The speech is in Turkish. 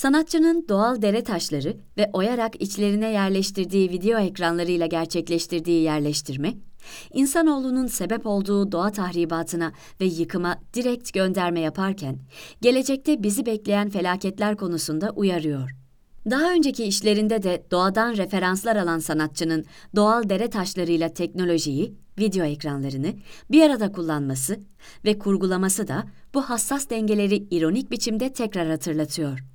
Sanatçının doğal dere taşları ve oyarak içlerine yerleştirdiği video ekranlarıyla gerçekleştirdiği yerleştirme, insanoğlunun sebep olduğu doğa tahribatına ve yıkıma direkt gönderme yaparken, gelecekte bizi bekleyen felaketler konusunda uyarıyor. Daha önceki işlerinde de doğadan referanslar alan sanatçının doğal dere taşlarıyla teknolojiyi, video ekranlarını bir arada kullanması ve kurgulaması da bu hassas dengeleri ironik biçimde tekrar hatırlatıyor.